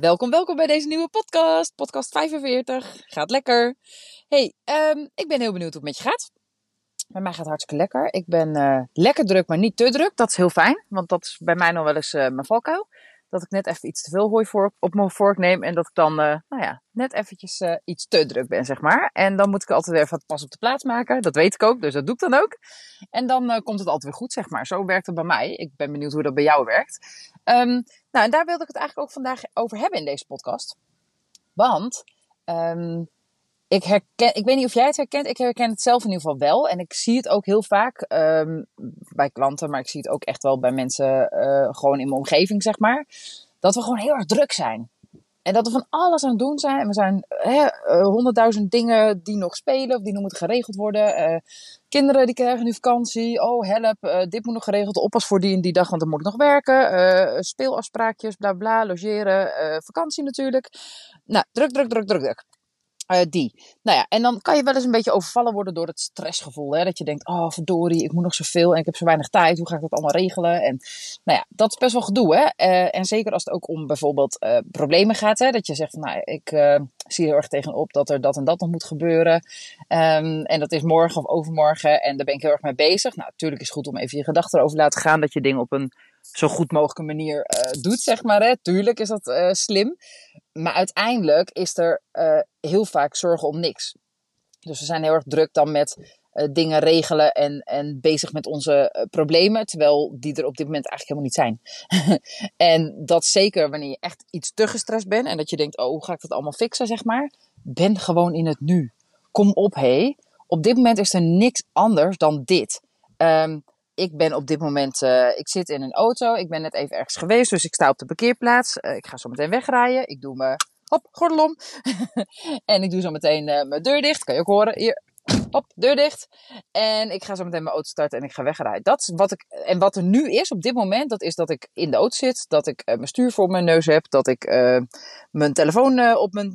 Welkom, welkom bij deze nieuwe podcast. Podcast 45. Gaat lekker. Hey, um, ik ben heel benieuwd hoe het met je gaat. Bij mij gaat het hartstikke lekker. Ik ben uh, lekker druk, maar niet te druk. Dat is heel fijn, want dat is bij mij nog wel eens uh, mijn valkuil. Dat ik net even iets te veel hooi voor, op mijn vork neem en dat ik dan, uh, nou ja, net eventjes iets te druk ben, zeg maar. En dan moet ik altijd weer even pas op de plaats maken. Dat weet ik ook, dus dat doe ik dan ook. En dan komt het altijd weer goed, zeg maar. Zo werkt het bij mij. Ik ben benieuwd hoe dat bij jou werkt. Um, nou, en daar wilde ik het eigenlijk ook vandaag over hebben in deze podcast. Want um, ik herken, ik weet niet of jij het herkent, ik herken het zelf in ieder geval wel. En ik zie het ook heel vaak um, bij klanten, maar ik zie het ook echt wel bij mensen uh, gewoon in mijn omgeving, zeg maar. Dat we gewoon heel erg druk zijn. En dat we van alles aan het doen zijn. En we zijn honderdduizend uh, dingen die nog spelen of die nog moeten geregeld worden. Uh, kinderen die krijgen nu vakantie. Oh, help, dit moet nog geregeld. Oppas voor die en die dag, want dan moet ik nog werken. speelafspraakjes, bla bla, logeren, vakantie natuurlijk. Nou, druk, druk, druk, druk, druk. Uh, die. Nou ja, en dan kan je wel eens een beetje overvallen worden door het stressgevoel. Hè? Dat je denkt, oh verdorie, ik moet nog zoveel en ik heb zo weinig tijd. Hoe ga ik dat allemaal regelen? En nou ja, dat is best wel gedoe. Hè? Uh, en zeker als het ook om bijvoorbeeld uh, problemen gaat. Hè? Dat je zegt, nou, ik zie heel erg tegenop dat er dat en dat nog moet gebeuren. Um, en dat is morgen of overmorgen. En daar ben ik heel erg mee bezig. Nou, natuurlijk is het goed om even je gedachten erover te laten gaan. Dat je dingen op een zo goed mogelijke manier doet, zeg maar. Hè? Tuurlijk is dat slim. Maar uiteindelijk is er uh, heel vaak zorgen om niks. Dus we zijn heel erg druk dan met dingen regelen en, en bezig met onze problemen, terwijl die er op dit moment eigenlijk helemaal niet zijn. en dat zeker wanneer je echt iets te gestrest bent en dat je denkt, oh, hoe ga ik dat allemaal fixen, zeg maar. Ben gewoon in het nu. Kom op, hé. Op dit moment is er niks anders dan dit. Um, ik ben op dit moment, uh, ik zit in een auto. Ik ben net even ergens geweest, dus ik sta op de parkeerplaats. Uh, ik ga zo meteen wegrijden. Ik doe mijn, hop, gordel om. en ik doe zo meteen uh, mijn deur dicht. Kan je ook horen. Hier, hop, deur dicht. En ik ga zo meteen mijn auto starten en ik ga wegrijden. Dat is wat ik, en wat er nu is op dit moment, dat is dat ik in de auto zit. Dat ik mijn stuur voor mijn neus heb. Dat ik mijn telefoon op mijn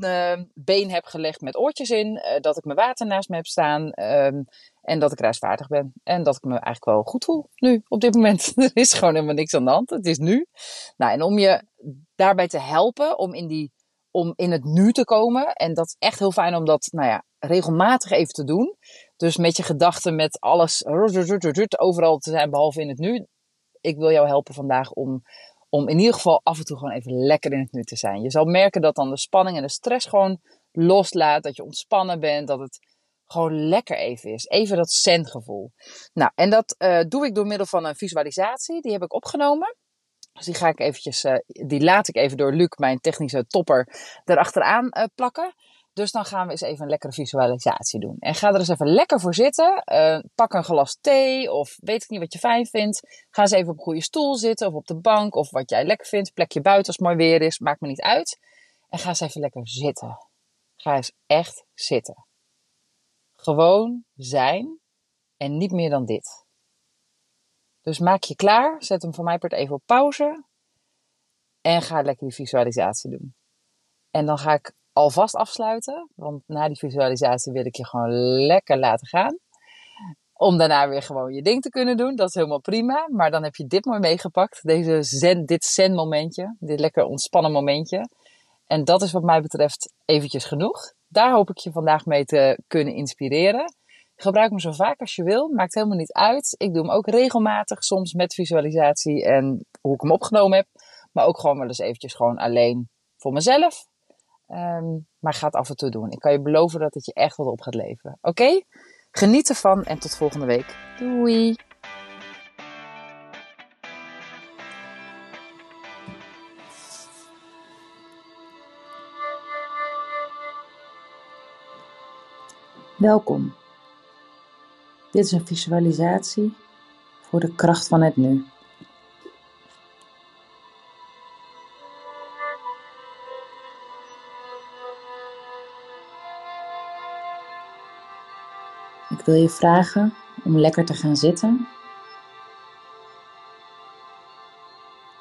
been heb gelegd met oortjes in. dat ik mijn water naast me heb staan. Ehm, en dat ik reisvaardig ben. En dat ik me eigenlijk wel goed voel nu, op dit moment. er is gewoon helemaal niks aan de hand. Het is nu. Nou, en om je daarbij te helpen, om in, die, om in het nu te komen. En dat is echt heel fijn om dat, nou ja, regelmatig even te doen. Dus met je gedachten, met alles overal te zijn, behalve in het nu. Ik wil jou helpen vandaag om, om in ieder geval af en toe gewoon even lekker in het nu te zijn. Je zal merken dat dan de spanning en de stress gewoon loslaat. Dat je ontspannen bent, dat het gewoon lekker even is. Even dat zen-gevoel. Nou, en dat uh, doe ik door middel van een visualisatie. Die heb ik opgenomen. Dus die ga ik eventjes, uh, die laat ik even door Luc, mijn technische topper, erachteraan uh, plakken. Dus dan gaan we eens even een lekkere visualisatie doen. En ga er eens even lekker voor zitten. pak een glas thee of weet ik niet wat je fijn vindt. Ga eens even op een goede stoel zitten of op de bank of wat jij lekker vindt. Plekje buiten als het mooi weer is, maakt me niet uit. En ga eens even lekker zitten. Ga eens echt zitten. Gewoon zijn en niet meer dan dit. Dus maak je klaar, zet hem voor mij part even op pauze en ga lekker die visualisatie doen. En dan ga ik alvast afsluiten, want na die visualisatie wil ik je gewoon lekker laten gaan. Om daarna weer gewoon je ding te kunnen doen. Dat is helemaal prima. Maar dan heb je dit mooi meegepakt. Deze zen, dit zen momentje. Dit lekker ontspannen momentje. En dat is wat mij betreft eventjes genoeg. Daar hoop ik je vandaag mee te kunnen inspireren. Gebruik me zo vaak als je wil, maakt helemaal niet uit. Ik doe hem ook regelmatig, soms met visualisatie en hoe ik hem opgenomen heb. Maar ook gewoon wel eens eventjes gewoon alleen voor mezelf. Um, maar ga het af en toe doen. Ik kan je beloven dat het je echt wat op gaat leveren. Oké? Geniet ervan en tot volgende week. Doei! Welkom. Dit is een visualisatie voor de kracht van het nu. Ik wil je vragen om lekker te gaan zitten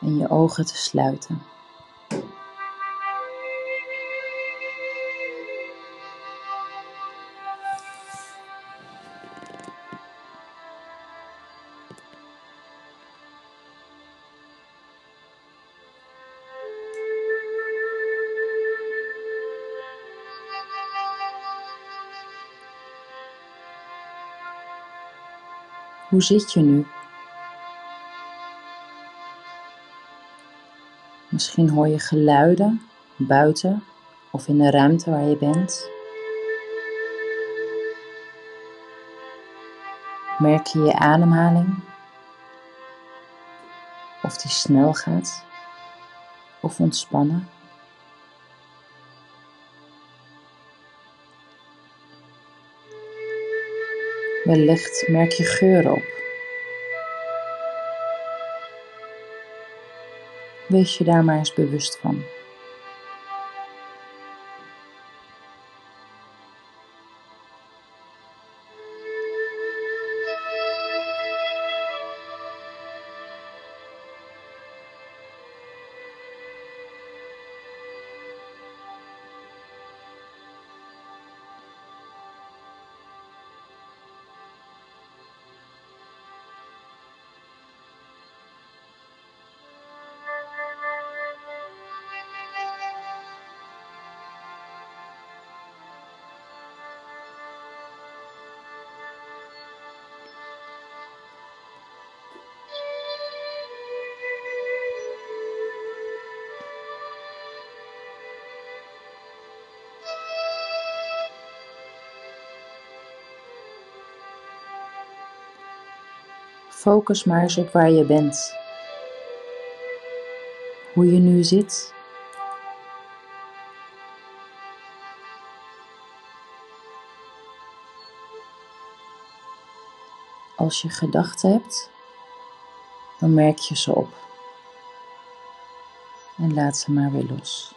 en je ogen te sluiten. Hoe zit je nu? Misschien hoor je geluiden buiten of in de ruimte waar je bent. Merk je je ademhaling? Of die snel gaat of ontspannen? Wellicht merk je geuren op. Wees je daar maar eens bewust van. Focus maar eens op waar je bent. Hoe je nu zit. Als je gedachten hebt, dan merk je ze op. En laat ze maar weer los.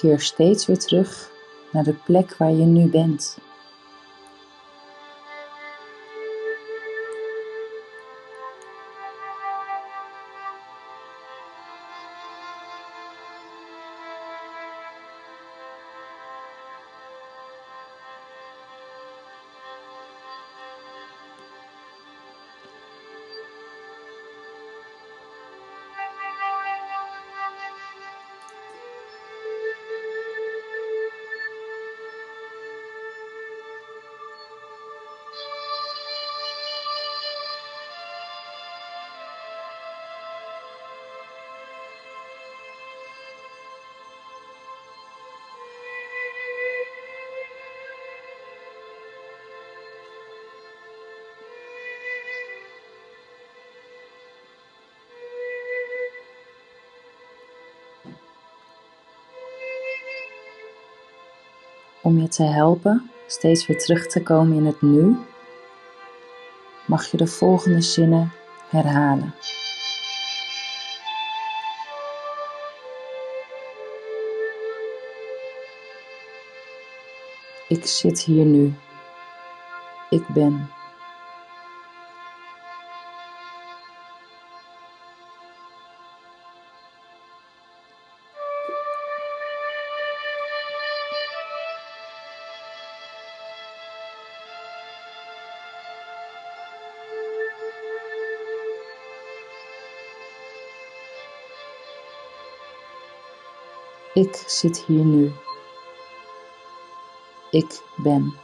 Keer steeds weer terug naar de plek waar je nu bent. Om je te helpen steeds weer terug te komen in het nu, mag je de volgende zinnen herhalen. Ik zit hier nu. Ik ben. Ik zit hier nu. Ik ben.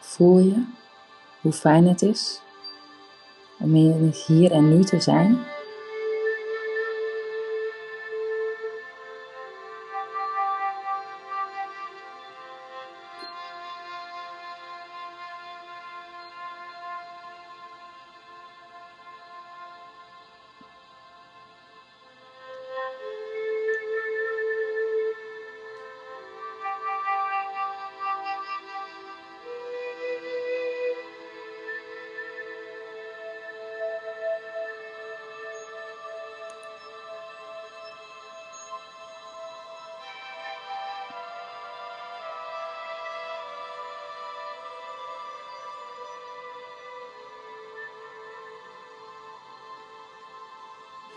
Voel je hoe fijn het is om in het hier en nu te zijn?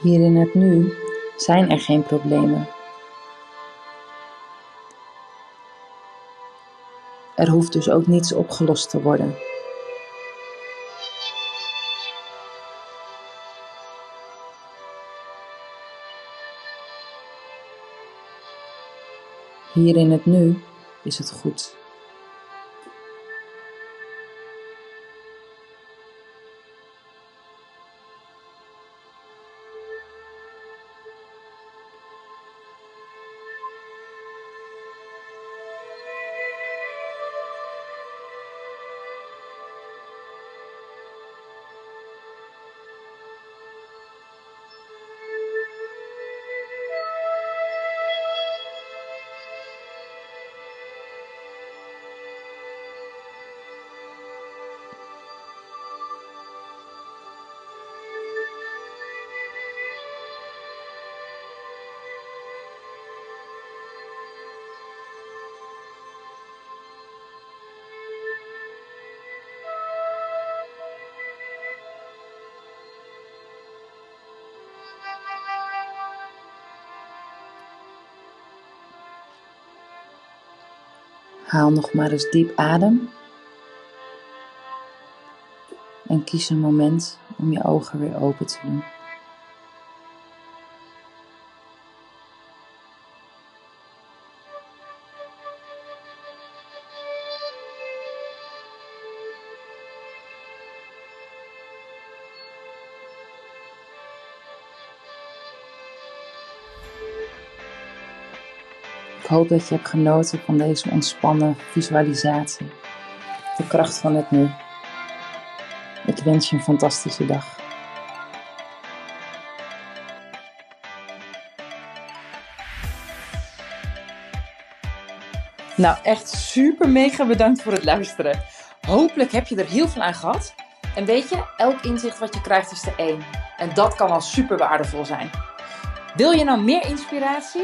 Hier in het nu zijn er geen problemen. Er hoeft dus ook niets opgelost te worden. Hier in het nu is het goed. Haal nog maar eens diep adem. En kies een moment om je ogen weer open te doen. Hoop dat je hebt genoten van deze ontspannen visualisatie. De kracht van het nu. Ik wens je een fantastische dag. Nou, echt super mega bedankt voor het luisteren. Hopelijk heb je er heel veel aan gehad. En weet je, elk inzicht wat je krijgt is er één. En dat kan al super waardevol zijn. Wil je nou meer inspiratie?